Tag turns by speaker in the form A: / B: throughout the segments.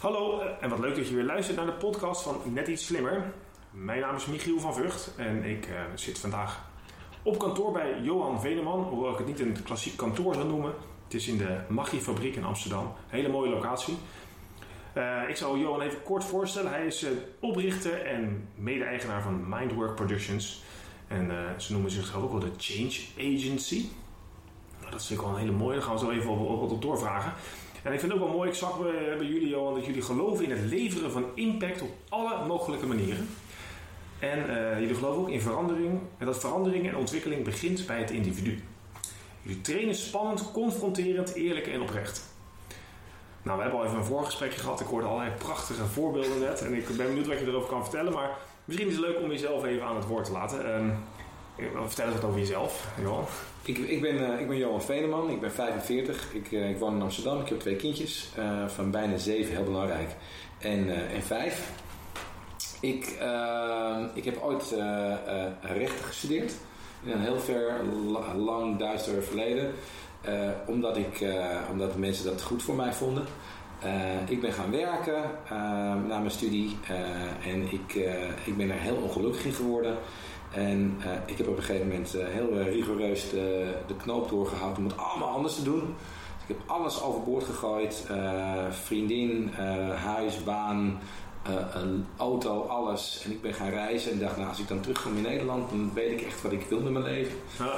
A: Hallo eh, en wat leuk dat je weer luistert naar de podcast van Net Iets Slimmer. Mijn naam is Michiel van Vught en ik uh, zit vandaag op kantoor bij Johan Veneman, hoewel ik het niet een klassiek kantoor zou noemen. Het is in de Maggi-fabriek in Amsterdam. Hele mooie locatie. Uh, ik zal Johan even kort voorstellen. Hij is oprichter en mede-eigenaar van Mindwork Productions. En ze noemen zichzelf ook wel de Change Agency. Nou, dat is natuurlijk wel een hele mooie. Daar gaan we zo even op doorvragen. En ik vind het ook wel mooi, ik zag bij, bij jullie Johan, dat jullie geloven in het leveren van impact op alle mogelijke manieren. En uh, jullie geloven ook in verandering. En dat verandering en ontwikkeling begint bij het individu. Jullie trainen spannend, confronterend, eerlijk en oprecht. Nou, we hebben al even een voorgesprekje gehad. Ik hoorde allerlei prachtige voorbeelden net. En ik ben benieuwd wat je erover kan vertellen. Maar misschien is het leuk om jezelf even aan het woord te laten. Um, vertel eens wat over jezelf, Johan.
B: Ik, ik, ben, uh, ik ben Johan Veneman, ik ben 45. Ik, uh, ik woon in Amsterdam. Ik heb twee kindjes uh, van bijna zeven, heel belangrijk, en, en vijf. Ik, ik heb ooit rechten gestudeerd in een heel ver, lang, duister verleden. omdat, ik, omdat mensen dat goed voor mij vonden. ik ben gaan werken na mijn studie en ik, ik ben er heel ongelukkig in geworden. En uh, ik heb op een gegeven moment uh, heel uh, rigoureus de, de knoop doorgehouden om het allemaal anders te doen. Dus ik heb alles overboord gegooid. vriendin, huis, baan, een auto, alles. En ik ben gaan reizen en dacht, nou als ik dan terugkom in Nederland, dan weet ik echt wat ik wil met mijn leven. Ja.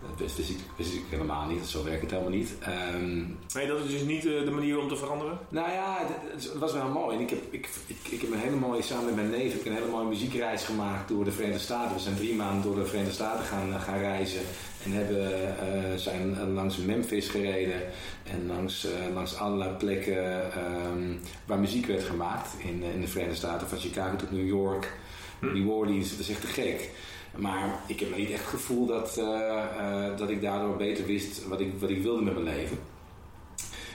B: Dat wist, ik, wist ik helemaal niet. Zo werkt het helemaal niet. Um,
A: nee, dat is dus niet uh, de manier om te veranderen?
B: Nou ja, het, was wel mooi. Ik heb, ik, ik, ik heb een hele mooie, samen met mijn neef, ik een hele mooie muziekreis gemaakt door de Verenigde Staten. We zijn drie maanden door de Verenigde Staten gaan, gaan reizen. En hebben, uh, zijn langs Memphis gereden. En langs, uh, langs allerlei plekken um, waar muziek werd gemaakt in, in de Verenigde Staten. Van Chicago tot New York. New Orleans. Dat is echt te gek. Maar ik heb niet echt het gevoel dat, uh, uh, dat ik daardoor beter wist wat ik, wat ik wilde met mijn leven.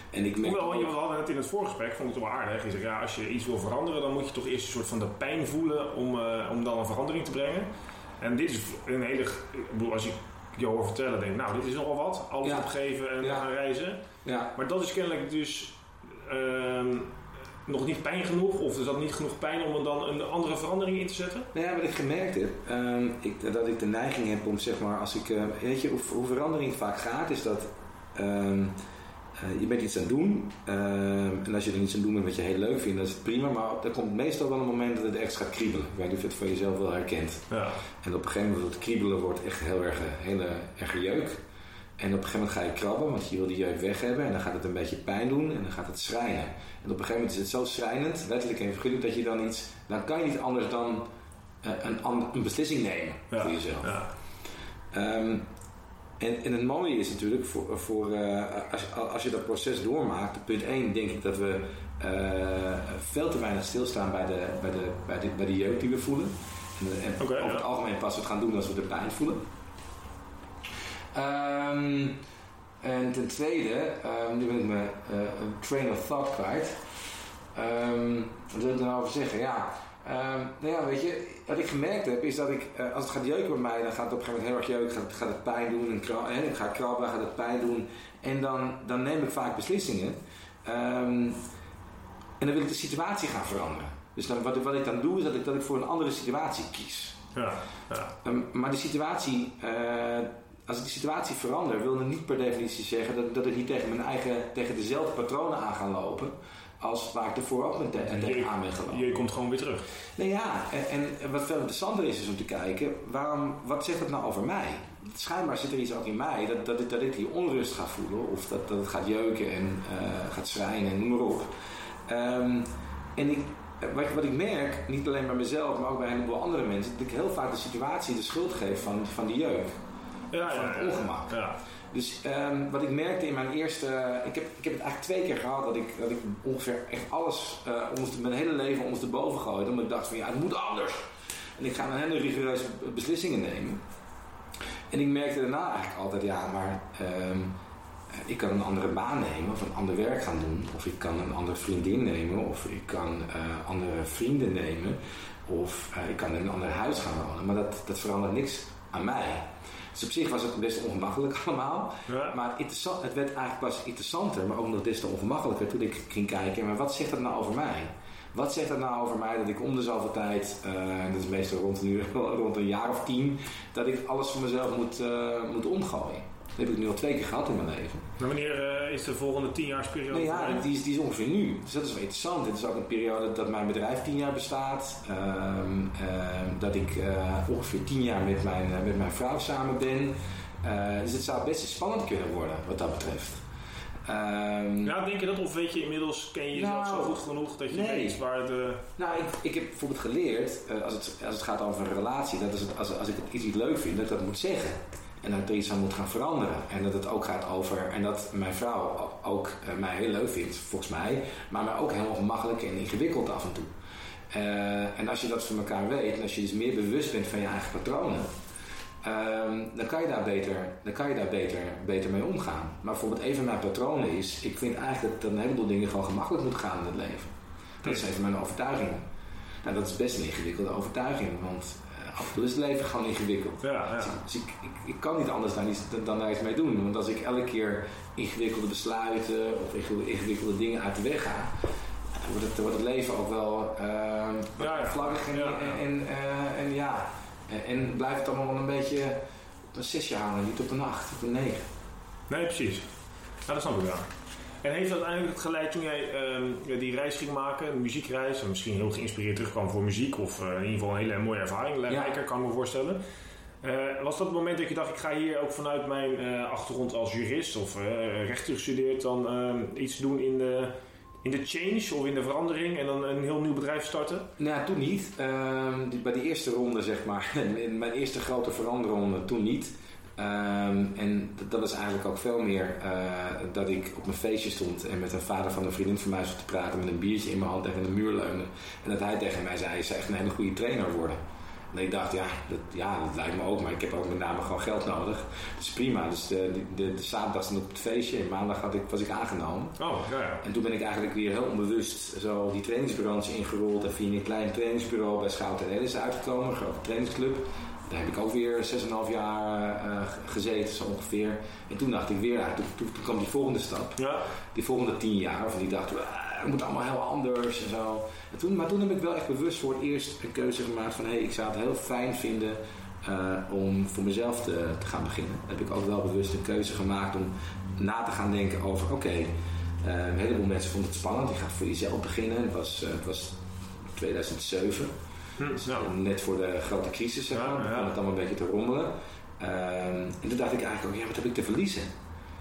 A: En ik merk Hoewel, je hadden het in het voorgesprek, vond ik het wel aardig. Je zegt, ja, als je iets wil veranderen, dan moet je toch eerst een soort van de pijn voelen om, uh, om dan een verandering te brengen. En dit is een hele. Ik bedoel, als ik je hoor vertellen, denk ik, nou, dit is nogal wat. Alles ja. opgeven en ja. gaan reizen. Ja. Maar dat is kennelijk dus. Uh, nog niet pijn genoeg? Of is dat niet genoeg pijn om er dan een andere verandering in te zetten?
B: Nou ja, wat ik gemerkt heb, um, ik, dat ik de neiging heb om zeg maar, als ik, uh, weet je, hoe, hoe, verandering vaak gaat, is dat um, uh, je bent iets aan het doen. En als je er iets aan doen bent wat je heel leuk vindt, dan is het prima. Maar er komt meestal wel een moment dat het echt gaat kriebelen. Ik weet niet of je het van jezelf wel herkent. Ja. En op een gegeven moment, het kriebelen wordt echt heel erg, heel erg jeuk. En op een gegeven moment ga je krabben, want je wil die jeuk weg hebben. En dan gaat het een beetje pijn doen en dan gaat het schrijnen. En op een gegeven moment is het zo schrijnend, letterlijk en figuurlijk, dat je dan iets... Dan kan je niet anders dan uh, een, een, beslissing nemen ja, voor jezelf. Ja. Um, en, en het mooie is natuurlijk, voor, voor, uh, als, als je dat proces doormaakt, punt 1 denk ik dat we uh, veel te weinig stilstaan bij de, bij, de, bij, de, bij de jeuk die we voelen. En, en okay, over het algemeen pas het gaan doen als we de pijn voelen. Um, en ten tweede, um, nu ben ik mijn uh, train of thought kwijt. Um, wat wil ik er nou over zeggen? Ja, nou ja, weet je, wat ik gemerkt heb is dat ik, uh, als het gaat jeuken bij mij, dan gaat het op een gegeven moment heel erg jeuken, gaat, gaat het pijn doen. En krab, hè, ik ga krabben, gaat het pijn doen. En dan, dan neem ik vaak beslissingen. en dan wil ik de situatie gaan veranderen. Dus dan, wat, wat ik dan doe, is dat ik, dat ik voor een andere situatie kies. Ja, ja. maar de situatie, uh, als ik de situatie verander, wil dat niet per definitie zeggen dat, dat ik niet tegen mijn eigen, tegen dezelfde patronen aan ga lopen als waar ik ervoor ook te tegenaan ben gelopen.
A: Je komt gewoon weer terug.
B: Nee ja, en, en, wat veel interessanter is, is om te kijken, waarom, wat zegt het nou over mij? Schijnbaar zit er iets ook in mij, dat, dat, ik, dat ik die onrust ga voelen, of dat, dat het gaat jeuken en uh, gaat schrijnen en noem maar op. Um, en ik, wat, wat, ik merk, niet alleen bij mezelf, maar ook bij een heleboel andere mensen, dat ik heel vaak de situatie de schuld geef van, van die jeuk ja, van het ongemak. Ja. Dus um, wat ik merkte in mijn eerste. Ik heb, ik heb het eigenlijk twee keer gehad dat ik, dat ik ongeveer echt alles. Uh, mijn hele leven ondersteboven gooide. Omdat ik dacht van ja, het moet anders. En ik ga dan hele rigoureuze beslissingen nemen. En ik merkte daarna eigenlijk altijd ja, maar. Um, ik kan een andere baan nemen of een ander werk gaan doen. Of ik kan een andere vriendin nemen. Of ik kan uh, andere vrienden nemen. Of uh, ik kan in een ander huis gaan wonen. Maar dat, dat verandert niks aan mij. Dus op zich was het best ongemakkelijk allemaal.
A: Ja.
B: Maar het, het werd eigenlijk pas interessanter, maar ook nog des te ongemakkelijker toen ik ging kijken. Maar wat zegt dat nou over mij? Wat zegt dat nou over mij dat ik om de zoveel tijd, eh, en dat is meestal rond een, uur, rond een jaar of tien, dat ik alles voor mezelf moet, eh, moet omgooien? Dat heb ik nu al twee keer gehad in mijn leven.
A: Maar wanneer eh, is de volgende tienjaarsperiode?
B: Nee, ja, die is, die is ongeveer nu. Dus dat is wel interessant. Het is ook een periode dat mijn bedrijf tien jaar bestaat. Ehm, ehm, dat ik eh, ongeveer tien jaar met mijn, eh, met mijn vrouw samen ben. Dus het zou best spannend kunnen worden wat dat betreft. Ehm,
A: Ja, denk je dat? Of weet je inmiddels, ken je jezelf
B: Nou,
A: zo goed genoeg dat je
B: nee.
A: weet waar de...
B: Nou, ik, ik heb bijvoorbeeld geleerd, eh, als, het, als het gaat over een relatie, dat is het, als, als ik iets niet leuk vind, dat ik dat moet zeggen. En dat er iets aan moet gaan veranderen. En dat het ook gaat over, en dat mijn vrouw ook eh, mij heel leuk vindt, volgens mij, maar mij ook heel ongemakkelijk en ingewikkeld af en toe. Eh, en als je dat van elkaar weet, en als je dus meer bewust bent van je eigen patronen, ehm, dan kan je daar, beter, dan kan je daar beter, beter mee omgaan. Maar bijvoorbeeld een van mijn patronen is, ik vind eigenlijk dat een heleboel dingen gewoon gemakkelijk moeten gaan in het leven. Dat is een van mijn overtuigingen. Nou, dat is best een ingewikkelde overtuiging, want af en toe is het leven gewoon ingewikkeld.
A: Ja, ja.
B: Dus ik, ik, ik kan niet anders dan, daar iets mee doen. Want als ik elke keer ingewikkelde besluiten of ingewikkelde, ingewikkelde dingen uit de weg ga, dan wordt het, wordt het leven ook wel uh,
A: Ja, ja.
B: vlaggig en. En, en, eh, en ja. En, en blijft het allemaal een beetje op een zesje houden, niet op een acht, op een negen.
A: Nee, precies. Ja, dat snap ik wel. En heeft dat uiteindelijk geleid toen jij ehm, die reis ging maken, een muziekreis, en misschien heel geïnspireerd terugkwam voor muziek, of eh, in ieder geval een hele mooie ervaring, rijker kan ik me voorstellen. Eh, was dat het moment dat je dacht, ik ga hier ook vanuit mijn eh, achtergrond als jurist of rechter gestudeerd dan ehm, iets doen in de, in de change of in de verandering en dan een heel nieuw bedrijf starten?
B: Nou, toen niet. Ehm, bij die eerste ronde, zeg maar, mijn eerste grote veranderronde, toen niet. Ehm, en dat, dat was eigenlijk ook veel meer eh, dat ik op mijn feestje stond en met een vader van een vriendin van mij zat te praten met een biertje in mijn hand tegen de muur leunen. En dat hij tegen mij zei, je zou echt een hele goede trainer worden. En ik dacht, ja dat, ja, dat lijkt me ook, maar ik heb ook met name gewoon geld nodig. Dus prima. Dus de, de, de, de zaterdag stond op het feestje en maandag had ik, was ik aangenomen.
A: Oh, ja, ja.
B: En toen ben ik eigenlijk weer heel onbewust zo die trainingsbureaus ingerold. En via een klein trainingsbureau bij Schouten en Ellis uitgekomen, een grote trainingsclub. Daar heb ik ook weer 6,5 jaar eh, gezeten, zo ongeveer. En toen dacht ik weer, toen, toen, toen kwam die volgende stap.
A: Ja,
B: Die volgende 10 jaar, van die dacht, "Ah, het moet allemaal heel anders en zo. En toen, maar toen heb ik wel echt bewust voor het eerst een keuze gemaakt van... hé, hey, ik zou het heel fijn vinden eh, om voor mezelf te, te gaan beginnen. Heb ik ook wel bewust een keuze gemaakt om na te gaan denken over... oké, eh, een heleboel mensen vonden het spannend. Je gaat voor jezelf beginnen. Het was, eh, het was 2007.
A: Hm,
B: net voor de grote crisis, zeg maar.
A: ja.
B: het allemaal een beetje te rommelen. Ehm, en toen dacht ik eigenlijk ook, ja, wat heb ik te verliezen?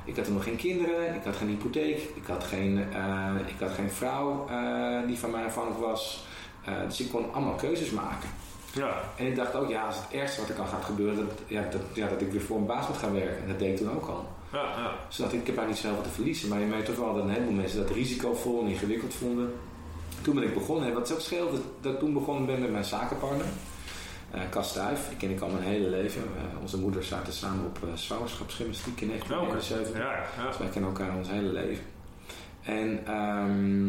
B: Ik had toen nog geen kinderen, ik had geen hypotheek, ik had geen, eh, ik had geen vrouw eh, die van mij afhankelijk was. Eh, dus ik kon allemaal keuzes maken.
A: ja.
B: En ik dacht ook, ja, als het ergste wat er kan gaat gebeuren, dat, ja, dat, ja, dat ik weer voor een baas moet gaan werken. En dat deed ik toen ook al.
A: Ja, ja.
B: Dus dacht ik, ik heb eigenlijk niet zoveel te verliezen. Maar je merkt toch wel dat een heleboel mensen dat risicovol en ingewikkeld vonden. Toen ben ik begonnen. En wat ook scheelde, dat ik toen begonnen ben met mijn zakenpartner. Cas Stuyff. Ik ken ik al mijn hele leven. Eh, onze moeders zaten samen op uh, zwangerschapsgymnastiek in
A: Ja, oké.
B: 1971.
A: Ja, ja.
B: Dus wij kennen elkaar ons hele leven. En ehm,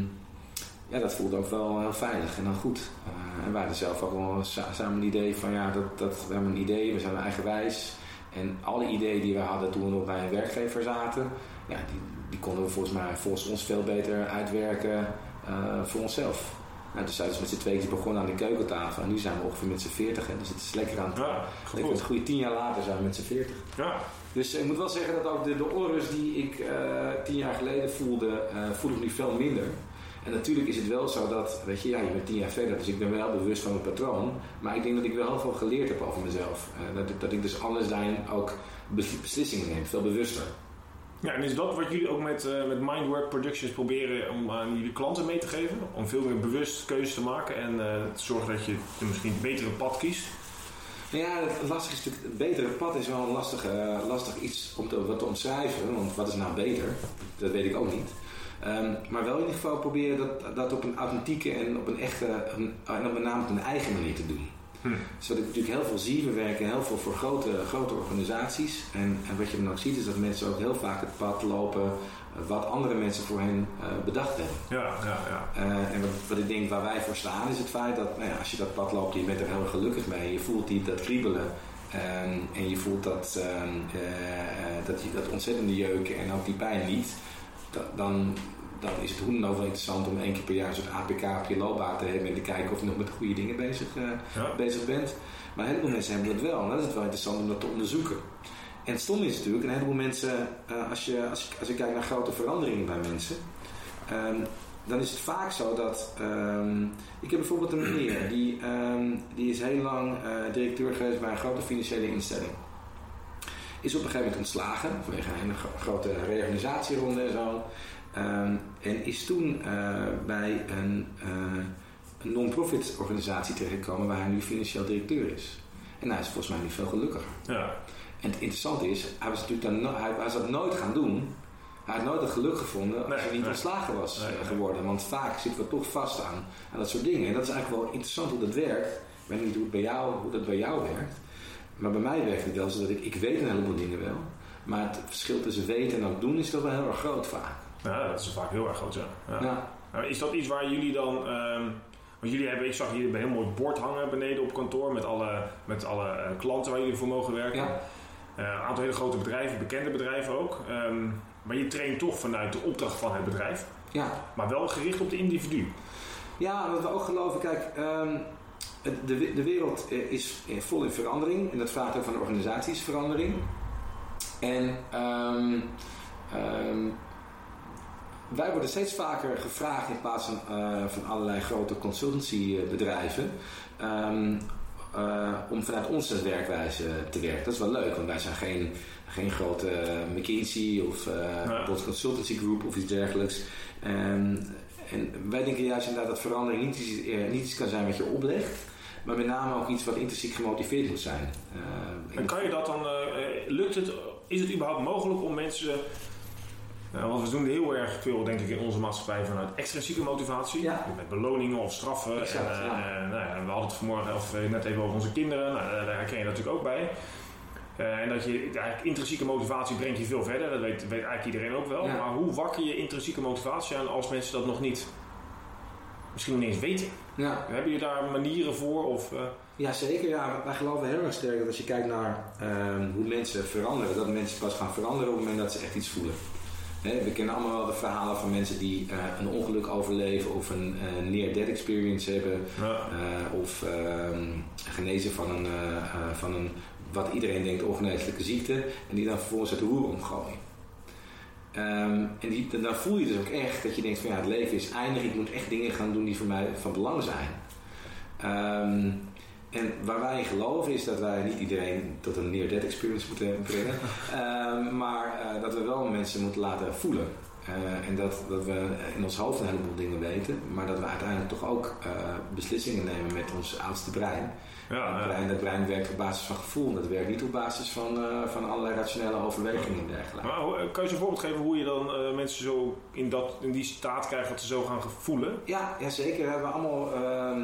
B: ja, dat voelde ook wel heel veilig en dan goed. Eh, en wij hadden zelf ook wel sa- samen een idee van ja, dat, dat, we hebben een idee, we zijn eigenwijs. En alle ideeën die we hadden toen we nog bij een werkgever zaten, ja, die, die konden we volgens mij volgens ons veel beter uitwerken eh, voor onszelf. Nou, dus zijn we met z'n tweeën begonnen aan de keukentafel. En nu zijn we ongeveer met z'n veertig. Dus het is lekker aan het...
A: Ja,
B: een goede tien jaar later zijn we met z'n veertig.
A: Ja,
B: Dus ik moet wel zeggen dat ook de, de onrust die ik eh, tien jaar geleden voelde, eh voel ik nu veel minder. En natuurlijk is het wel zo dat, weet je, ja, je bent tien jaar verder, dus ik ben wel bewust van mijn patroon. Maar ik denk dat ik wel heel veel geleerd heb over mezelf. Dat, ik- dat ik dus anders daarin ook bes- beslissingen neem, veel bewuster.
A: Ja, en is dat wat jullie ook met, eh, met Mindwork Productions proberen om aan jullie klanten mee te geven? Om veel meer bewust keuzes te maken en eh, te zorgen dat je misschien het betere pad kiest?
B: Ja, het lastige is natuurlijk, het betere pad is wel een lastig, eh, lastig iets om te, wat te omschrijven. Want wat is nou beter? Dat weet ik ook niet. Ehm, maar wel in ieder geval proberen dat, dat op een authentieke en op een echte, een, en op name op een eigen manier te doen.
A: Hm.
B: Dus wat ik natuurlijk heel veel zie, we werken heel veel voor grote, grote organisaties. En, en wat je dan ook ziet is dat mensen ook heel vaak het pad lopen eh, wat andere mensen voor hen eh, bedacht hebben.
A: Ja, ja, ja.
B: Eh, en wat, wat ik denk waar wij voor staan is het feit dat nou ja, als je dat pad loopt, je bent er heel erg gelukkig mee, je voelt die, dat kriebelen ehm, en je voelt dat, ehm, dat, je, dat ontzettende jeuken en ook die pijn niet, dan, dan is het hoe dan ook wel interessant om één keer per jaar een soort APK op je loopbaan te hebben en te kijken of je nog met de goede dingen bezig, bezig bent. Maar een heleboel mensen hebben dat wel en dat is het wel interessant om dat te onderzoeken. En het stomme is natuurlijk, een heleboel mensen, als, je, als, je, als je kijkt naar grote veranderingen bij mensen, um, dan is het vaak zo dat. Um, ik heb bijvoorbeeld een meneer die, um, die is heel lang uh, directeur geweest bij een grote financiële instelling. Is op een gegeven moment ontslagen vanwege een grote reorganisatieronde en zo. Um, en is toen uh, bij een, uh, een non-profit organisatie terechtgekomen waar hij nu financieel directeur is. En hij is volgens mij nu veel gelukkiger. Ja. En het interessante is, hij was natuurlijk dan no hij, zou dat nooit gaan doen hij had nooit het geluk gevonden als hij niet ontslagen was eh, geworden. Want vaak zitten we toch vast aan, aan dat soort dingen. En dat is eigenlijk wel interessant hoe dat werkt. Ik weet niet hoe, het bij jou, hoe dat bij jou werkt. Maar bij mij werkt het wel zo dat ik, ik weet een heleboel dingen wel. Maar het verschil tussen weten en ook doen is toch wel heel erg groot vaak.
A: Ja, dat is vaak heel erg groot, ja. ja. Nou, is dat iets waar jullie dan... Um, want jullie hebben, ik zag hier een heel mooi bord hangen beneden op kantoor met alle, met alle uh, klanten waar jullie voor mogen werken. Ja. Uh, een aantal hele grote bedrijven, bekende bedrijven ook. Um, maar je traint toch vanuit de opdracht van het bedrijf. Ja. Maar wel gericht op de individu.
B: Ja, wat we ook geloven, kijk, um, de, de wereld is vol in verandering. En dat vraagt ook van organisaties verandering. En um, wij worden steeds vaker gevraagd in plaats van, uh, van allerlei grote consultancybedrijven. Um, uh, om vanuit onze werkwijze te werken. Dat is wel leuk, want wij zijn geen geen grote eh, McKinsey of uh, consultancy group of iets dergelijks. Um, en wij denken juist inderdaad dat verandering niet iets, eh, niet iets kan zijn wat je oplegt, maar met name ook iets wat intrinsiek gemotiveerd moet zijn.
A: Uh, en kan je dat dan, lukt het, is het überhaupt mogelijk om mensen, uh, want we doen heel erg veel denk ik in onze maatschappij vanuit extrinsieke motivatie, ja. met beloningen of straffen. Exact, en, ja. nou ja, we hadden het vanmorgen of net even over onze kinderen, nou, daar herken je natuurlijk ook bij. Uh, en dat je eigenlijk intrinsieke motivatie brengt je veel verder. Dat weet, weet eigenlijk iedereen ook wel. Maar hoe wakker je intrinsieke motivatie aan als mensen dat nog niet, misschien niet eens weten? Ja. Hebben je daar manieren voor? Of, uh...
B: Ja, zeker. Ja, wij geloven heel erg sterk dat als je kijkt naar uh, hoe mensen veranderen, dat mensen pas gaan veranderen op het moment dat ze echt iets voelen. We kennen allemaal wel de verhalen van mensen die uh, een ongeluk overleven of een uh, near-death experience hebben. Ja. Uh, of ehm, genezen van een, van een wat iedereen denkt ongeneeslijke ziekte, en die dan vervolgens het roer omgooien. Um, en die, dan voel je dus ook echt dat je denkt van ja, het leven is eindig, ik moet echt dingen gaan doen die voor mij van belang zijn. Um, en waar wij in geloven is dat wij niet iedereen tot een near-death experience moeten brengen, um, maar uh, dat we wel mensen moeten laten voelen. Uh, en dat, dat we in ons hoofd een heleboel dingen weten, maar dat we uiteindelijk toch ook uh, beslissingen nemen met ons oudste brein. Ja, het, brein, brein werkt op basis van gevoel. Dat werkt niet op basis van, uh, van allerlei rationele overwegingen en dergelijke.
A: Maar eh, kan je een voorbeeld geven hoe je dan uh, mensen zo in, dat, in die staat krijgt dat ze zo gaan voelen?
B: Ja, ja zeker. We hebben allemaal, uh,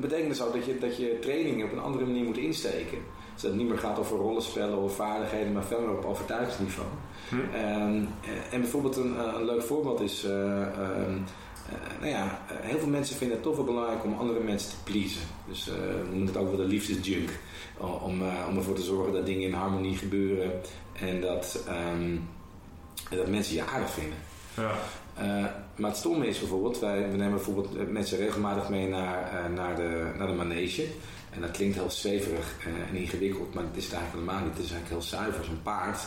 B: betekent dus ook dat je, dat je trainingen op een andere manier moet insteken. Dus dat het niet meer gaat over rollenspellen of vaardigheden, maar veel meer op overtuigingsniveau. Hm. Ehm, en bijvoorbeeld een, een, leuk voorbeeld is... Ehm, nou ja, uh, heel veel mensen vinden het toch wel belangrijk om andere mensen te pleasen. Dus uh, we noemen het ook wel de liefdesjunk. Om, om ervoor te zorgen dat dingen in harmonie gebeuren en dat, um, dat mensen je aardig vinden. Ja. maar het stomme is bijvoorbeeld, wij, we nemen bijvoorbeeld mensen regelmatig mee naar, naar, de, naar de manege. En dat klinkt heel zweverig en ingewikkeld, maar het is het eigenlijk helemaal niet. Het is eigenlijk heel zuiver. Zo'n paard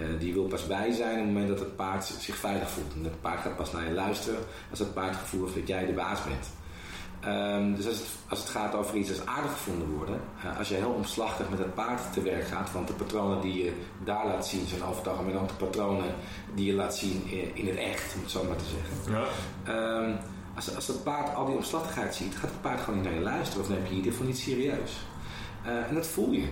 B: uh, die wil pas bij zijn op het moment dat het paard zich veilig voelt. En het paard gaat pas naar je luisteren als het paard gevoel heeft dat jij de baas bent. Um, dus als het, als het, gaat over iets als aardig gevonden worden, uh, als je heel omslachtig met het paard te werk gaat, want de patronen die je daar laat zien zijn over het algemeen ook de patronen die je laat zien in, in het echt, om het zo maar te zeggen. Ja. Um, als, als het paard al die omslachtigheid ziet, gaat het paard gewoon niet naar je luisteren of heb je in ieder geval niet serieus. Uh, en dat voel je.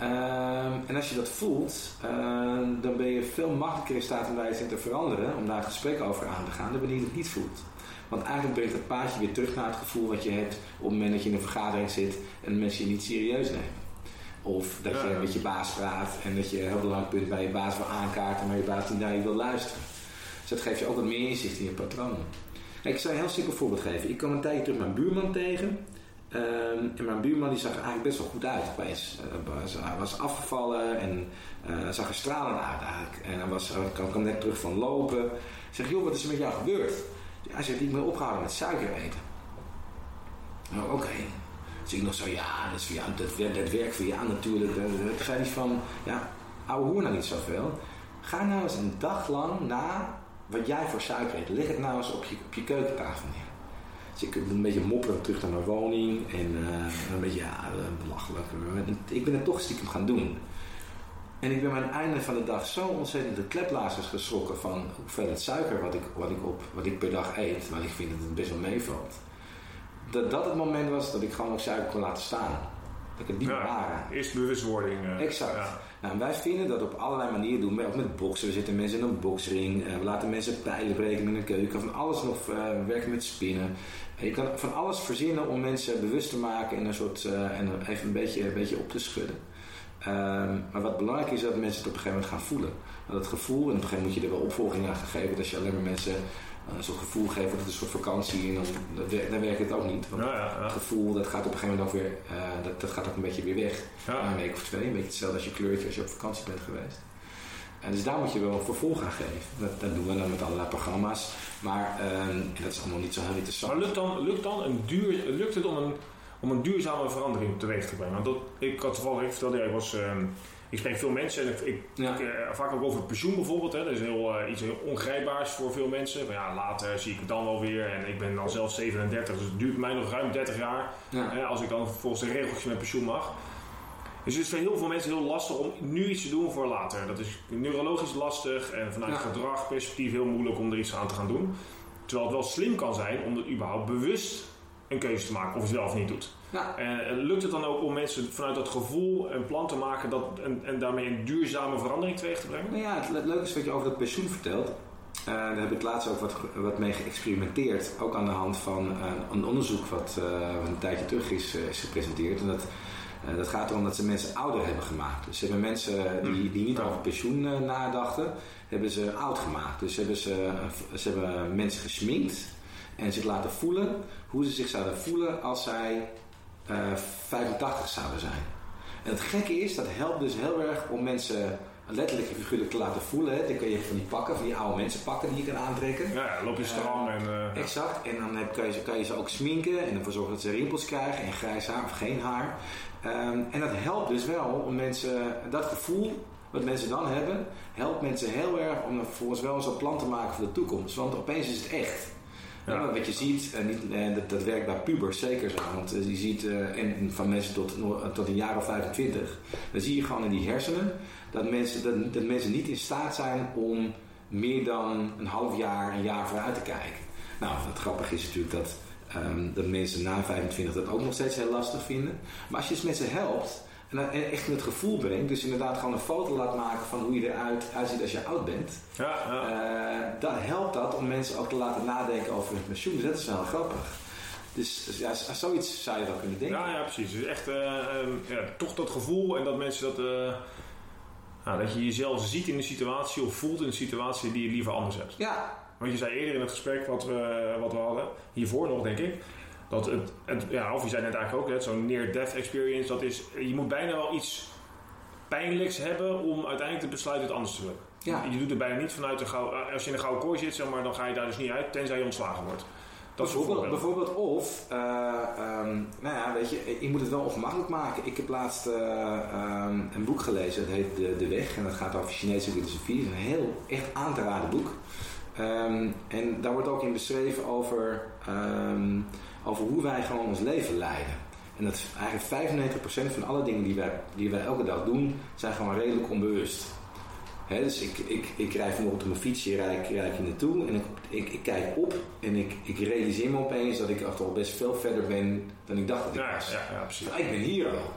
B: Ehm, en als je dat voelt, ehm, dan ben je veel makkelijker in staat om daar iets in te veranderen, om daar een gesprek over aan te gaan, dan wanneer je het niet voelt. Want eigenlijk brengt het paardje weer terug naar het gevoel wat je hebt op het moment dat je in een vergadering zit en mensen je niet serieus nemen. Of dat je met je baas praat en dat je heel belangrijk punt bij je baas wil aankaarten, maar je baas niet naar je wil luisteren. Dus dat geeft je ook wat meer inzicht in je patronen. Ik zal een heel simpel voorbeeld geven. Ik kwam een tijdje terug mijn buurman tegen Ehm, en mijn buurman die zag er eigenlijk best wel goed uit opeens. Uh, hij was afgevallen en uh, zag er stralend uit eigenlijk. En hij was, kwam, net terug van lopen. Ik zeg, joh, wat is er met jou gebeurd? Hij zegt, ik ben opgehouden met suiker eten. Nou, oké. Okay. Ik nog zo, ja, dat werkt voor jou natuurlijk. Toen zei hij van, ja, ouwe hoer nou niet zoveel. Ga nou eens een dag lang na wat jij voor suiker eet. Leg het nou eens op je, op je keukentafel neer. Dus ik een beetje mopperen terug naar mijn woning. En uh, een beetje, ja, belachelijk. Ik ben het toch stiekem gaan doen. En ik ben aan het einde van de dag zo ontzettend de kleplazers geschrokken van hoeveel suiker wat ik, wat, ik op, wat ik per dag eet. Want ik vind dat het best wel meevalt. Dat dat het moment was dat ik gewoon ook suiker kon laten staan. Dat ik het niet ja, waren.
A: Eerst bewustwording. Uh,
B: exact. Ja. Nou, wij vinden dat op allerlei manieren doen. Ook met boksen. We zitten mensen in een boksring. Uh, we laten mensen pijlen breken met een keuken. Van alles nog uh, werken met spinnen. je kan van alles verzinnen om mensen bewust te maken en een soort en even een beetje, een beetje op te schudden. Ehm, maar wat belangrijk is, dat mensen het op een gegeven moment gaan voelen. Dat gevoel, en op een gegeven moment moet je er wel opvolging aan geven. Dat je alleen maar mensen een soort gevoel geeft dat het een soort vakantie en dan, dan werkt het ook niet. Want ja, ja, het gevoel dat gaat op een gegeven moment ook weer, uh, dat, dat gaat ook een beetje weer weg. Na een week of twee, een beetje hetzelfde als je kleurtje als je op vakantie bent geweest. En dus daar moet je wel een vervolg aan geven. Dat, dat doen we dan met allerlei programma's. Maar en dat is allemaal niet zo heel interessant.
A: Maar lukt dan, lukt dan een duur, lukt het om een om een duurzame verandering teweeg te brengen. Want dat, ik had toevallig ik vertelde, ik was... Uh, ik spreek veel mensen en ik, ik, ja. ik uh, vaak ook over het pensioen bijvoorbeeld. Hè. Dat is heel, uh, iets heel ongrijpbaars voor veel mensen. Maar ja, later zie ik het dan wel weer. En ik ben dan zelf 37, dus het duurt mij nog ruim 30 jaar. Ja. als ik dan volgens de regeltjes met pensioen mag. Dus het is voor heel veel mensen heel lastig om nu iets te doen voor later. Dat is neurologisch lastig en vanuit ja. gedragperspectief heel moeilijk om er iets aan te gaan doen. Terwijl het wel slim kan zijn om er überhaupt bewust een keuze te maken of het wel of niet doet. Ja. En lukt het dan ook om mensen vanuit dat gevoel een plan te maken dat, en, en daarmee een duurzame verandering teweeg te brengen?
B: Nou ja, het, leuke is wat je over dat pensioen vertelt. Uh, daar heb ik laatst ook wat, wat mee geëxperimenteerd. Ook aan de hand van uh, een onderzoek wat uh, een tijdje terug is, is gepresenteerd. En dat, dat gaat erom dat ze mensen ouder hebben gemaakt. Dus ze hebben mensen die, die niet over pensioen nadachten, hebben ze oud gemaakt. Dus hebben ze, ze hebben mensen gesminkt en zich laten voelen hoe ze zich zouden voelen als zij eh, 85 zouden zijn. En het gekke is, dat helpt dus heel erg om mensen letterlijk en figuurlijk te laten voelen. Hè. Dan kun je van die pakken, van die oude mensen pakken die je kan aantrekken.
A: Ja, loop je strand uh, en...
B: Uh, exact. En dan heb, kan, je, kan je ze ook sminken en ervoor zorgen dat ze rimpels krijgen en grijs haar of geen haar. Um, en dat helpt dus wel om mensen, dat gevoel wat mensen dan hebben, helpt mensen heel erg om vervolgens wel een soort plan te maken voor de toekomst. Want opeens is het echt. Ja. wat je ziet, en, niet, en dat, dat, werkt bij pubers zeker zo, want je ziet, en van mensen tot, tot een jaar of 25, dan zie je gewoon in die hersenen dat mensen, dat, mensen niet in staat zijn om meer dan een half jaar, een jaar vooruit te kijken. Nou, het grappige is natuurlijk dat, um, dat mensen na 25 dat ook nog steeds heel lastig vinden. Maar als je dus mensen helpt, en dan echt in het gevoel brengt. Dus inderdaad gewoon een foto laat maken van hoe je eruit uitziet als je oud bent. Ja, ja. Uh, dan helpt dat om mensen ook te laten nadenken over hun pensioen. Dus dat is wel grappig. Dus ja, zoiets zou je wel kunnen denken.
A: Ja, ja precies. Dus echt uh, ja, toch dat gevoel en dat mensen dat... Uh, nou, dat je jezelf ziet in de situatie of voelt in de situatie die je liever anders hebt.
B: Ja.
A: Want je zei eerder in het gesprek wat we, wat we hadden, hiervoor nog denk ik dat het, het, ja, of je zei net eigenlijk ook, zo'n near-death experience, dat is, je moet bijna wel iets pijnlijks hebben om uiteindelijk te besluiten het anders te doen. Ja. Je doet het bijna niet vanuit de gouden, als je in een gouden kooi zit, zeg maar, dan ga je daar dus niet uit, tenzij je ontslagen wordt.
B: Dat bijvoorbeeld, bijvoorbeeld of, uh, um, nou ja, weet je, je moet het wel ongemakkelijk maken. Ik heb laatst uh, um, een boek gelezen, dat heet De, de Weg en dat gaat over Chinese filosofie. Het is een heel echt aan te raden boek. Um, en daar wordt ook in beschreven over over hoe wij gewoon ons leven leiden. En dat eigenlijk 95% van alle dingen die wij, die wij elke dag doen, zijn gewoon redelijk onbewust. dus ik, ik, ik rij vanochtend op mijn fietsje, rijd, rijd hier naartoe en ik, ik, ik, kijk op en ik, ik realiseer me opeens dat ik al best veel verder ben dan ik dacht dat ik was.
A: Ja, ja, precies.
B: ik ben hier al.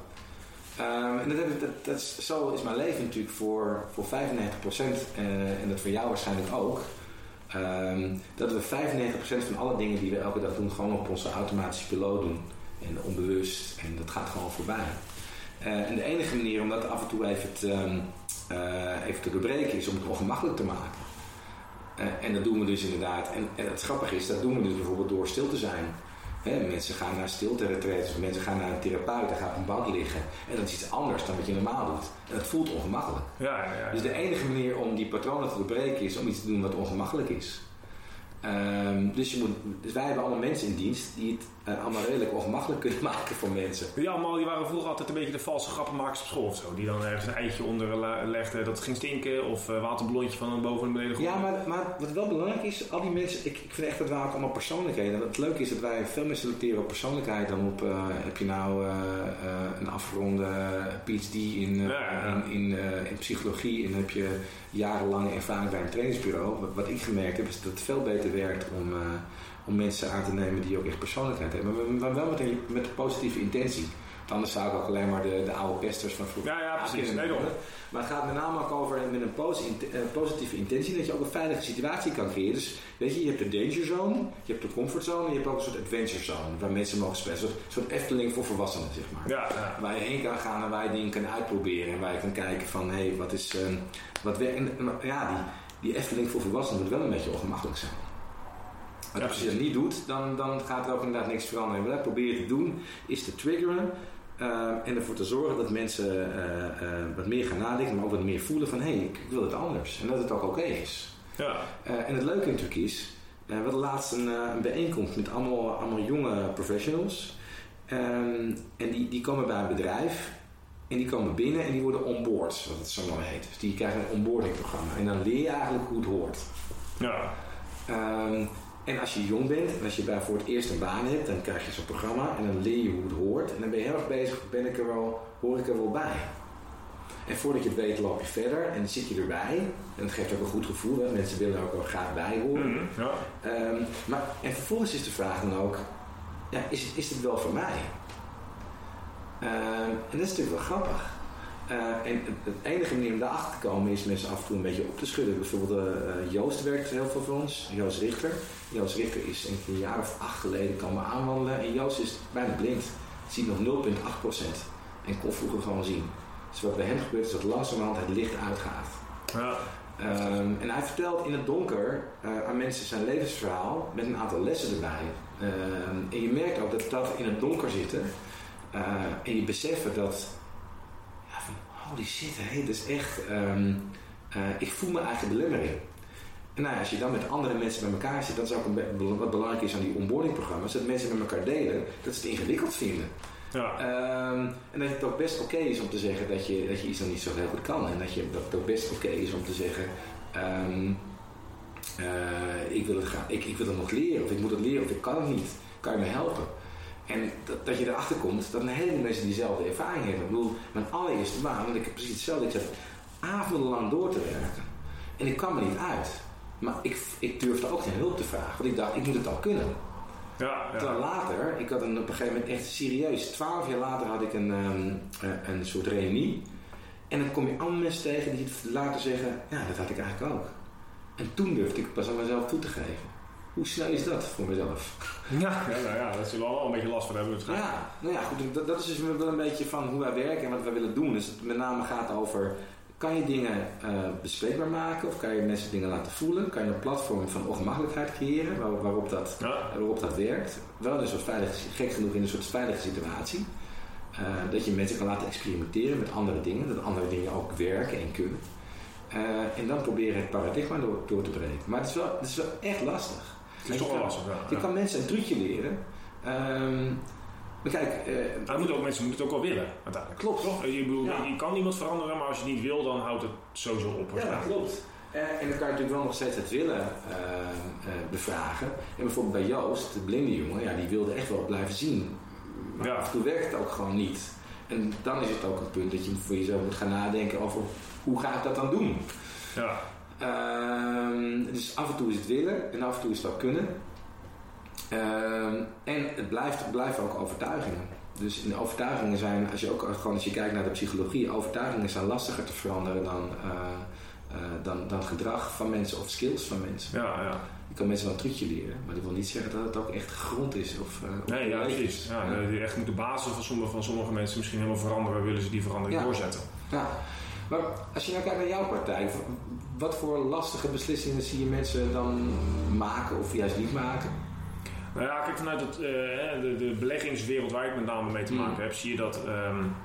B: Um, en dat, dat, dat, zo is mijn leven natuurlijk voor, voor 95% uh, en dat voor jou waarschijnlijk ook. Um, dat we 95% van alle dingen die we elke dag doen, gewoon op onze automatische piloot doen. En onbewust. En dat gaat gewoon voorbij. Uh, en de enige manier om dat af en toe even te, uh, even doorbreken is om het ongemakkelijk te maken. Uh, en dat doen we dus inderdaad. En, en het grappige is, dat doen we dus bijvoorbeeld door stil te zijn. Hè, mensen gaan naar stilte mensen gaan naar een therapeut en gaan op een bank liggen. En dat is iets anders dan wat je normaal doet. En dat voelt ongemakkelijk.
A: Ja, ja, ja.
B: Dus de enige manier om die patronen te doorbreken is om iets te doen wat ongemakkelijk is. Ehm, dus, je moet, dus wij hebben allemaal mensen in dienst die het uh, allemaal redelijk ongemakkelijk kunnen maken voor mensen.
A: Die allemaal die waren vroeger altijd een beetje de valse grappenmakers op school of zo. Die dan ergens een eitje onder legden dat het ging stinken of uh, waterballonnetje van boven naar beneden
B: Ja, maar, maar wat wel belangrijk is, al die mensen, ik, ik vind echt dat we ook allemaal persoonlijkheden. Het leuke is dat wij veel meer selecteren op persoonlijkheid dan op, uh, heb je nou een afgeronde PhD in, ja, ja. in, in, in, psychologie en heb je jarenlange ervaring bij een trainingsbureau. Wat, wat ik gemerkt heb is dat het veel beter werkt om om mensen aan te nemen die ook echt persoonlijkheid hebben. Maar wel met een, met een positieve intentie. Anders zou ik ook alleen maar de, de oude pesters van vroeger.
A: Ja, ja, precies. Nee,
B: maar het gaat met name ook over met een positieve intentie dat je ook een veilige situatie kan creëren. Dus weet je, je hebt de danger zone, je hebt de comfort zone en je hebt ook een soort adventure zone waar mensen mogen spelen. Een soort Efteling voor volwassenen, zeg maar.
A: Ja, ja.
B: Waar je heen kan gaan en waar je dingen kan uitproberen en waar je kan kijken van hé, hey, wat is. Um, wat we, ja, die, die Efteling voor volwassenen moet wel een beetje ongemakkelijk zijn. Als je dat niet doet, dan, dan gaat er ook inderdaad niks veranderen. En wat ik probeer te doen, is te triggeren. Uh, en ervoor te zorgen dat mensen uh, uh, wat meer gaan nadenken, maar ook wat meer voelen van hé, hey, ik wil het anders. En dat het ook oké okay is.
A: Ja.
B: en het leuke natuurlijk is, we hadden laatst een, een, bijeenkomst met allemaal, allemaal jonge professionals. Um, en die, die komen bij een bedrijf en die komen binnen en die worden onboard, zoals het zo mooi heet. Dus die krijgen een onboarding programma. En dan leer je eigenlijk hoe het hoort.
A: Ja.
B: Um, en als je jong bent en als je voor het eerst een baan hebt, dan krijg je zo'n programma en dan leer je hoe het hoort. En dan ben je heel erg bezig, ben ik er wel, hoor ik er wel bij. En voordat je het weet loop je verder en dan zit je erbij. En dat geeft ook een goed gevoel, mensen willen er ook wel graag bij horen.
A: Mm, ja.
B: um, maar, en vervolgens is de vraag dan ook, ja, is, het, is dit wel voor mij? Um, en dat is natuurlijk wel grappig. Uh, en het enige manier om daarachter te komen is mensen af en toe een beetje op te schudden. Bijvoorbeeld uh, Joost werkt heel veel voor ons, Joost Richter. Joost Richter is een jaar of acht geleden komen aanwandelen en Joost is bijna blind. Ziet nog 0,8% en kon vroeger gewoon zien. Dus wat bij hem gebeurt is dat langzamerhand het licht uitgaat.
A: Ja.
B: Um, en hij vertelt in het donker uh, aan mensen zijn levensverhaal met een aantal lessen erbij. Um, en je merkt ook dat dat in het donker zitten en je beseffen dat holy shit, hé, dat is echt, um, uh, ik voel mijn eigen belemmering. En nou ja, als je dan met andere mensen bij elkaar zit, dat is ook een, wat belangrijk is aan die onboardingprogramma's, dat mensen met elkaar delen, dat ze het ingewikkeld vinden.
A: Ja.
B: Um, en dat het ook best oké okay is om te zeggen dat je, dat je iets dan niet zo heel goed kan. En dat, je, dat het ook best oké okay is om te zeggen, um, uh, ik, wil het gaan, ik, ik wil het nog leren, of ik moet het leren, of ik kan het niet. Kan je me helpen? En dat, dat je erachter komt dat een heleboel mensen diezelfde ervaring hebben. Ik bedoel, mijn allereerste baan, en ik heb precies hetzelfde. Ik zat avondenlang door te werken. En ik kwam er niet uit. Maar ik, ik durfde ook geen hulp te vragen. Want ik dacht, ik moet het al kunnen.
A: Ja, ja.
B: Terwijl later, ik had een, op een gegeven moment echt serieus. Twaalf jaar later had ik een, um, een soort reunie. En dan kom je allemaal mensen tegen die het later zeggen, ja, dat had ik eigenlijk ook. En toen durfde ik pas aan mezelf toe te geven. Hoe snel is dat voor mezelf?
A: Ja, ja, nou ja daar zullen we wel een beetje last van hebben.
B: Ja, nou ja, goed, dat, dat, is dus wel een beetje van hoe wij werken en wat wij willen doen. Dus het met name gaat over, kan je dingen uh, bespreekbaar maken of kan je mensen dingen laten voelen? Kan je een platform van ongemakkelijkheid creëren waar, waarop, dat,
A: ja.
B: waarop dat werkt? Wel in een soort veilige, gek genoeg in een soort veilige situatie. Uh, dat je mensen kan laten experimenteren met andere dingen, dat andere dingen ook werken en kunnen. Uh, en dan proberen het paradigma door, door te breken. Maar het is wel, het is wel echt lastig.
A: Het is toch wel lastig, ja.
B: Je kan mensen een trucje leren. Um, maar kijk...
A: Uh, moet ook, mensen moeten het ook wel willen, uiteindelijk.
B: Klopt.
A: Toch? Je, bedoel, ja. je kan niemand veranderen, maar als je het niet wil, dan houdt het sowieso op.
B: Ja, klopt. Uh, en dan kan je natuurlijk wel nog steeds het willen uh, bevragen. En bijvoorbeeld bij Joost, de blinde jongen, ja, die wilde echt wel blijven zien. Maar ja. af en toe werkt het ook gewoon niet. En dan is het ook een punt dat je voor jezelf moet gaan nadenken over hoe ga ik dat dan doen.
A: Ja.
B: Uh, dus af en toe is het willen en af en toe is het ook kunnen. Uh, en het blijft, blijft ook overtuigingen. Dus in de overtuigingen zijn, als je ook gewoon als je kijkt naar de psychologie, overtuigingen zijn lastiger te veranderen dan, uh, uh, dan, dan gedrag van mensen of skills van mensen.
A: Ja, ja.
B: Je kan mensen wel een trucje leren, maar dat wil niet zeggen dat het ook echt grond is. Of, uh,
A: nee, ja, precies. Ja, ja. Echt moet de basis van sommige, van sommige mensen misschien helemaal veranderen, willen ze die verandering
B: ja.
A: doorzetten.
B: Ja. Maar als je nou kijkt naar jouw partij, wat voor lastige beslissingen zie je mensen dan maken of juist niet maken?
A: Nou ja, kijk, vanuit het, uh, de, de beleggingswereld waar ik met name mee te maken heb, zie je dat. Um,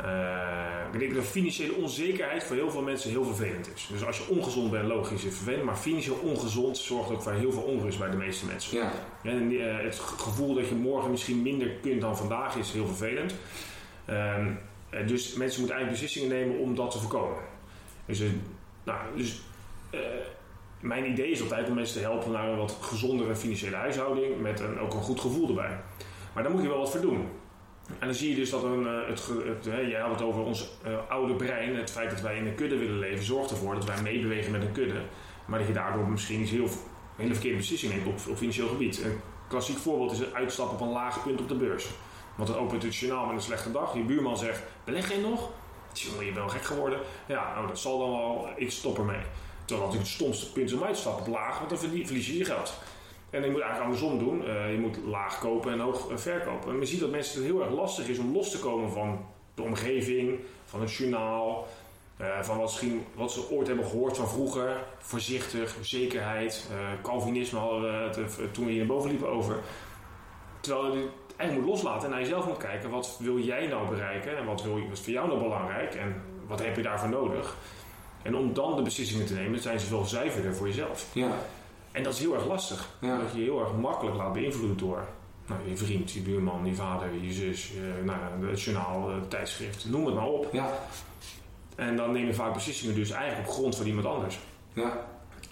A: uh, ik denk dat financiële onzekerheid voor heel veel mensen heel vervelend is. Dus als je ongezond bent, logisch is het vervelend. Maar financieel ongezond zorgt ook voor heel veel onrust bij de meeste mensen.
B: Ja.
A: En uh, het gevoel dat je morgen misschien minder kunt dan vandaag is heel vervelend. Um, dus mensen moeten eigenlijk beslissingen nemen om dat te voorkomen. Dus, nou, dus mijn idee is altijd om mensen te helpen naar een wat gezondere financiële huishouding met een, ook een goed gevoel erbij. Maar daar moet je wel wat voor doen. En dan zie je dus dat een, eh, het, jij had het over ons uh, oude brein, het feit dat wij in een kudde willen leven, zorgt ervoor dat wij meebewegen met een kudde. Maar dat je daardoor misschien iets heel, hele verkeerde beslissing neemt op, financieel gebied. Een klassiek voorbeeld is het uitstappen op een laag punt op de beurs. Want dan opent het met een slechte dag. Je buurman zegt, beleg jij nog? Jongen, je bent wel gek geworden. Ja, nou, dat zal dan wel, ik stop ermee. Terwijl natuurlijk het stomste punt om uit te. Laag, want dan verlies je je geld. En je moet eigenlijk andersom doen. Uh, je moet laag kopen en hoog uh, verkopen. En je ziet dat mensen het heel erg lastig is om los te komen van de omgeving, van het journaal, uh, van wat, wat, ze ooit hebben gehoord van vroeger. Voorzichtig, zekerheid, Calvinisme hadden we toen we hier naar boven liepen over. Terwijl eigenlijk moet loslaten en naar jezelf moet kijken. Wat wil jij nou bereiken en wat, wil, wat is voor jou nou belangrijk en wat heb je daarvoor nodig? En om dan de beslissingen te nemen, zijn ze veel zuiverder voor jezelf.
B: Ja.
A: En dat is heel erg lastig.
B: Ja.
A: Dat je je heel erg makkelijk laat beïnvloeden door nou, je vriend, je buurman, je vader, je zus, je, nou, het journaal, het tijdschrift, noem het maar op.
B: Ja.
A: En dan neem je vaak beslissingen dus eigenlijk op grond van iemand anders.
B: Ja.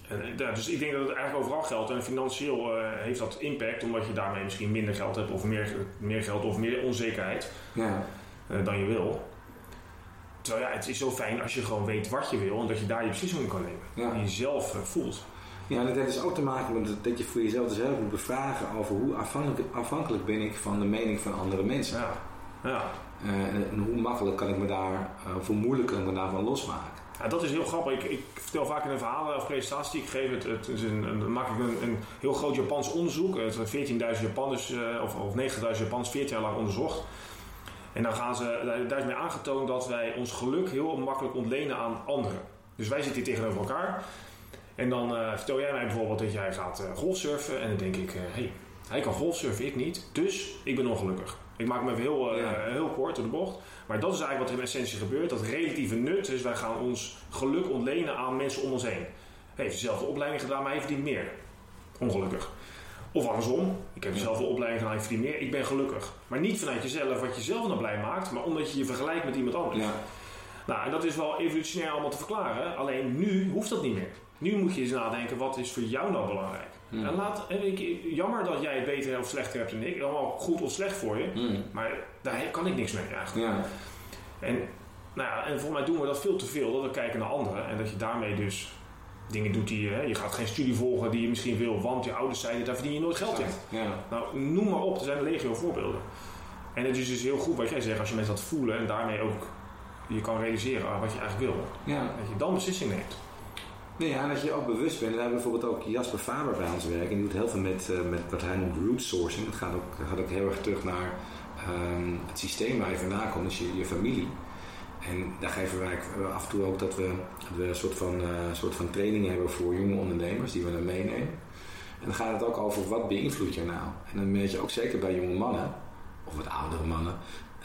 A: En, dus ik denk dat het eigenlijk overal geldt. En financieel uh, heeft dat impact, omdat je daarmee misschien minder geld hebt, of meer, meer geld of meer onzekerheid
B: ja.
A: uh, dan je wil. Terwijl ja, het is zo fijn als je gewoon weet wat je wil en dat je daar je beslissingen kan nemen.
B: Ja.
A: En jezelf uh, voelt.
B: Ja, dat heeft dus ook te maken met dat je voor jezelf dus heel moet bevragen over hoe afhankelijk, afhankelijk ben ik van de mening van andere mensen.
A: Ja. ja.
B: En, en, hoe makkelijk kan ik me daar, of hoe moeilijk kan ik me daarvan losmaken.
A: Ja, dat is heel grappig. Ik, vertel vaak in een verhalen of presentatie ik geef. Het, het is een, een, maak ik een, een heel groot Japans onderzoek. 14.000 Japanners, uh, of, of 90.000 Japanners 14 jaar lang onderzocht. En dan gaan ze, daar is mee aangetoond dat wij ons geluk heel makkelijk ontlenen aan anderen. Dus wij zitten hier tegenover elkaar. En dan uh, vertel jij mij bijvoorbeeld dat jij gaat uh, golfsurfen. En dan denk ik, hé, hey, hij kan golfsurfen, ik niet. Dus ik ben ongelukkig. Ik maak me even heel,
B: Ja.
A: heel kort door de bocht. Maar dat is eigenlijk wat er in essentie gebeurt. Dat relatieve nut. Dus wij gaan ons geluk ontlenen aan mensen om ons heen. Hij heeft dezelfde opleiding gedaan, maar hij verdient meer. Ongelukkig. Of andersom, ik heb dezelfde opleiding gedaan, ik verdien meer, ik ben gelukkig. Maar niet vanuit jezelf, wat jezelf nou blij maakt, maar omdat je je vergelijkt met iemand anders.
B: Ja.
A: Nou, en dat is wel evolutionair allemaal te verklaren. Alleen nu hoeft dat niet meer. Nu moet je eens nadenken, wat is voor jou nou belangrijk?
B: Hmm.
A: En laat, en ik, jammer dat jij het beter of slechter hebt dan ik. Allemaal goed of slecht voor je.
B: Mm.
A: Maar daar kan ik niks mee eigenlijk.
B: Ja.
A: En, nou ja, en volgens mij doen we dat veel te veel. Dat we kijken naar anderen. En dat je daarmee dus dingen doet die je... hè, Je gaat geen studie volgen die je misschien wil. Want je ouders zeiden, daar verdien je nooit geld in.
B: Ja.
A: Nou, noem maar op. Er zijn legio voorbeelden. En het is dus heel goed wat jij zegt. Als je mensen dat voelen en daarmee ook je kan realiseren ah, wat je eigenlijk wil.
B: ja.
A: Dat je dan beslissing neemt.
B: Nee, ja, en dat je ook bewust bent. En daar hebben we bijvoorbeeld ook Jasper Faber bij ons werken. En die doet heel veel met, uh, met wat hij noemt root sourcing. Dat gaat ook, gaat ook heel erg terug naar um, het systeem waar je vandaan komt. Dus je, je familie. En daar geven wij af en toe ook dat we, we een soort van, uh, soort van trainingen hebben voor jonge ondernemers. Die we dan meenemen. En dan gaat het ook over wat beïnvloedt je nou. En dan merk je ook zeker bij jonge mannen. Of wat oudere mannen.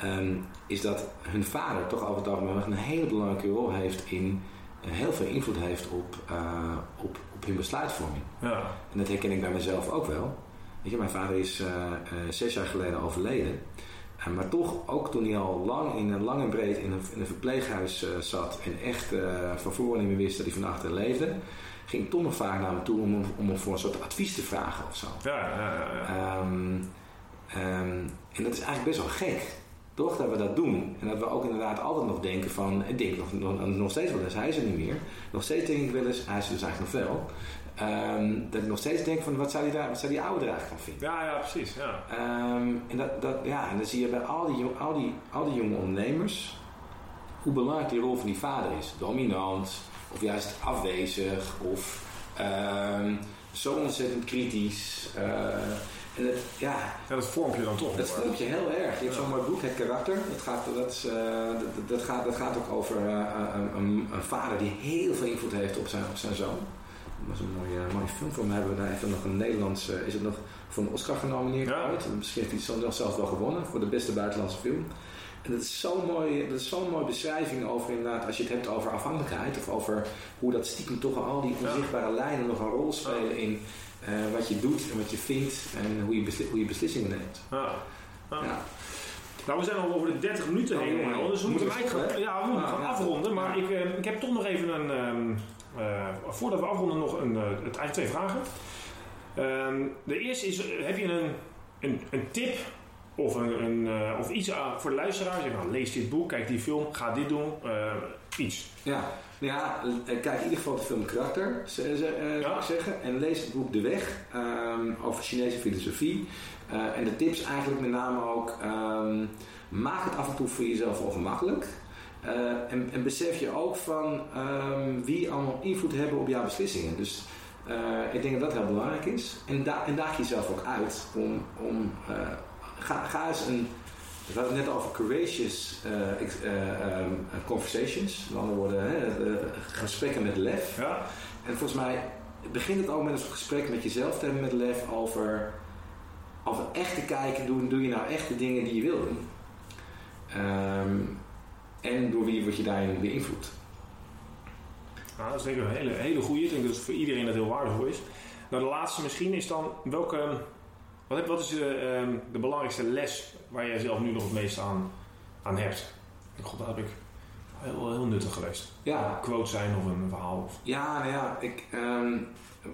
B: Um, is dat hun vader toch over het algemeen een hele belangrijke rol heeft in heel veel invloed heeft op, uh, op, op hun besluitvorming.
A: Ja.
B: En dat herken ik bij mezelf ook wel. Weet je, mijn vader is uh, uh, zes jaar geleden overleden. maar toch, ook toen hij al lang, in, lang en breed in een, in een verpleeghuis zat en echt van voren niet meer wist dat hij van achter leefde, ging ik toch nog vaak naar hem toe om, om hem voor een soort advies te vragen of zo.
A: Ja, ja, ja. ja.
B: Um, um, en dat is eigenlijk best wel gek toch dat we dat doen. En dat we ook inderdaad altijd nog denken van, ik denk nog, nog, nog steeds wel eens, hij is er niet meer. Nog steeds denk ik wel eens, hij is er dus eigenlijk nog wel. Um, dat ik nog steeds denk van, wat zou die, daar, wat zou die oude er eigenlijk van vinden?
A: Ja, ja, precies. Ja.
B: Um, en, dat, dat, ja, en dan zie je bij al die, al, die, al die jonge ondernemers, hoe belangrijk die rol van die vader is. Dominant, of juist afwezig, of um, zo ontzettend kritisch. Uh, en het, ja,
A: ja, dat vormt je dan toch.
B: Dat vormt je heel erg. Je hebt zo'n mooi boek, Het Karakter. Dat gaat, dat, is, uh, dat, dat, gaat, dat gaat ook over uh, een, een, een, vader die heel veel invloed heeft op zijn, op zijn zoon. Dat was een mooie, mooie film. Voor mij hebben we daar even nog een Nederlandse... Is het nog voor een Oscar genomineerd
A: Ja.
B: ooit? Misschien heeft hij het zelfs wel gewonnen voor de beste buitenlandse film. En dat is zo'n mooie, dat is zo'n mooie beschrijving over inderdaad... Als je het hebt over afhankelijkheid. Of over hoe dat stiekem toch al die onzichtbare lijnen nog een rol spelen in... eh, wat je doet en wat je vindt en hoe je, besli- hoe je beslissingen neemt.
A: Ja. Ja.
B: Ja.
A: Nou, we zijn al over de 30 minuten
B: Oh,
A: heen. Manuel, dus we
B: Moeten
A: moeten eigenlijk gaan, ja, we moeten
B: Ah,
A: gaan
B: ja.
A: afronden. Maar ik, eh, ik heb toch nog even een. ehm, eh, voordat we afronden, nog een, het eigenlijk twee vragen. Ehm, de eerste is: heb je een, een, een tip of, een, een, eh, of iets aan- voor de luisteraar? Zeg, nou, lees dit boek, kijk die film, ga dit doen, eh, iets.
B: Ja, ja, eh, kijk in ieder geval de film Karakter, zou
A: Ja.
B: ik zeggen. En lees het boek De Weg ehm, over Chinese filosofie. En de tips eigenlijk met name ook, ehm, maak het af en toe voor jezelf ongemakkelijk. En, en besef je ook van ehm, wie allemaal invloed hebben op jouw beslissingen. Dus ik denk dat dat heel belangrijk is. En, da en daag jezelf ook uit om, om ga, ga eens een we hadden het net over courageous eh, ex- eh, ehm, conversations. Met andere woorden, hè, eh, gesprekken met lef.
A: Ja?
B: En volgens mij begint het ook met een gesprek met jezelf te hebben met lef over, over echt te kijken, doe, doe je nou echt de dingen die je wil doen? Ehm, en door wie word je daarin beïnvloed?
A: Nou, dat is denk ik een hele, hele goede. Ik denk dat het voor iedereen dat heel waardevol is. Nou, de laatste misschien is dan welke. Wat, heb- wat is de, ehm, de belangrijkste les waar jij zelf nu nog het meest aan, aan hebt? God, dat heb ik heel, heel nuttig geweest.
B: Ja,
A: Een quote zijn of een verhaal. Of,
B: Ja, nou ja, ik, ehm,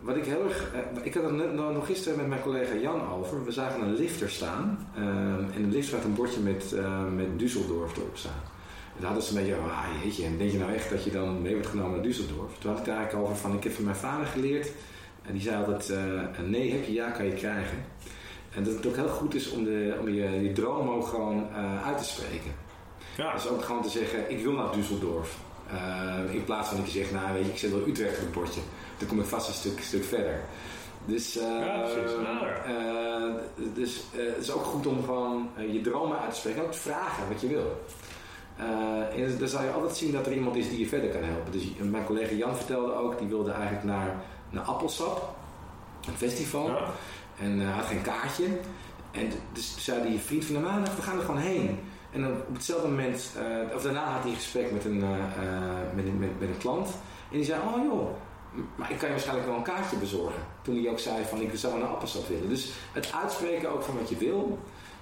B: wat ik heel erg. eh, ik had het net, nou, nog gisteren met mijn collega Jan over. We zagen een lifter staan. ehm, en de lift had een bordje met, eh, met Düsseldorf erop staan. En daar hadden ze een beetje ah jeetje, en denk je nou echt dat je dan mee wordt genomen naar Düsseldorf? Toen had ik het eigenlijk over van, ik heb van mijn vader geleerd. En die zei altijd, eh, een nee heb je, ja kan je krijgen. En dat het ook heel goed is om, de, om je, je droom ook gewoon eh, uit te spreken.
A: ja,
B: Dus ook gewoon te zeggen, ik wil naar Düsseldorf. Eh, in plaats van dat je zegt, nou weet je, ik zet wel Utrecht op het bordje. Dan kom ik vast een stuk, stuk verder. Dus, eh,
A: Ja, precies.
B: Dus het is ook goed om gewoon je dromen uit te spreken. Ook te vragen wat je wil. En dan zal je altijd zien dat er iemand is die je verder kan helpen. Dus mijn collega Jan vertelde ook, die wilde eigenlijk naar, naar Appelsap. Een festival.
A: ja.
B: En eh, hij had geen kaartje. En dus zei die vriend van de maandag, we gaan er gewoon heen. En dan op hetzelfde moment, eh, of daarna had hij een gesprek met een, eh, eh, met, een, met, met een klant. En die zei, oh joh, maar ik kan je waarschijnlijk wel een kaartje bezorgen. Toen hij ook zei van, ik zou naar Appelsap willen. Dus het uitspreken ook van wat je wil.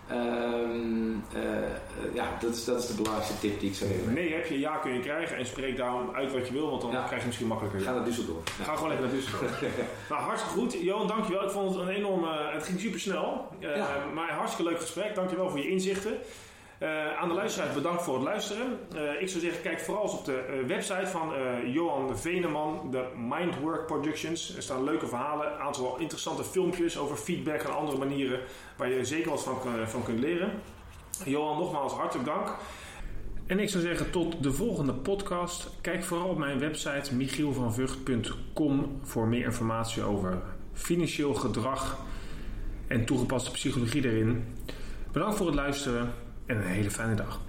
B: Ehm, eh, eh, ja, dat is, dat is de belangrijkste tip die ik zou geven.
A: Nee heb je, ja kun je krijgen. En spreek daarom uit wat je wil, want dan
B: Ja.
A: krijg je misschien makkelijker.
B: Ga naar Düsseldorf. Ja.
A: Ga gewoon lekker naar Düsseldorf. nou, hartstikke goed. Johan, dankjewel. Ik vond het een enorme... Het ging super snel.
B: Ja.
A: Maar hartstikke leuk gesprek. Dankjewel voor je inzichten. Eh, aan de luisteraars bedankt voor het luisteren. Eh, ik zou zeggen, kijk vooral eens op de eh, website van Johan Veneman, de Mindwork Productions. Er staan leuke verhalen, een aantal interessante filmpjes over feedback en andere manieren waar je zeker wat van, van kunt leren. Johan, nogmaals hartelijk dank. En ik zou zeggen tot de volgende podcast. Kijk vooral op mijn website michielvanvugt.com voor meer informatie over financieel gedrag en toegepaste psychologie erin. Bedankt voor het luisteren en een hele fijne dag.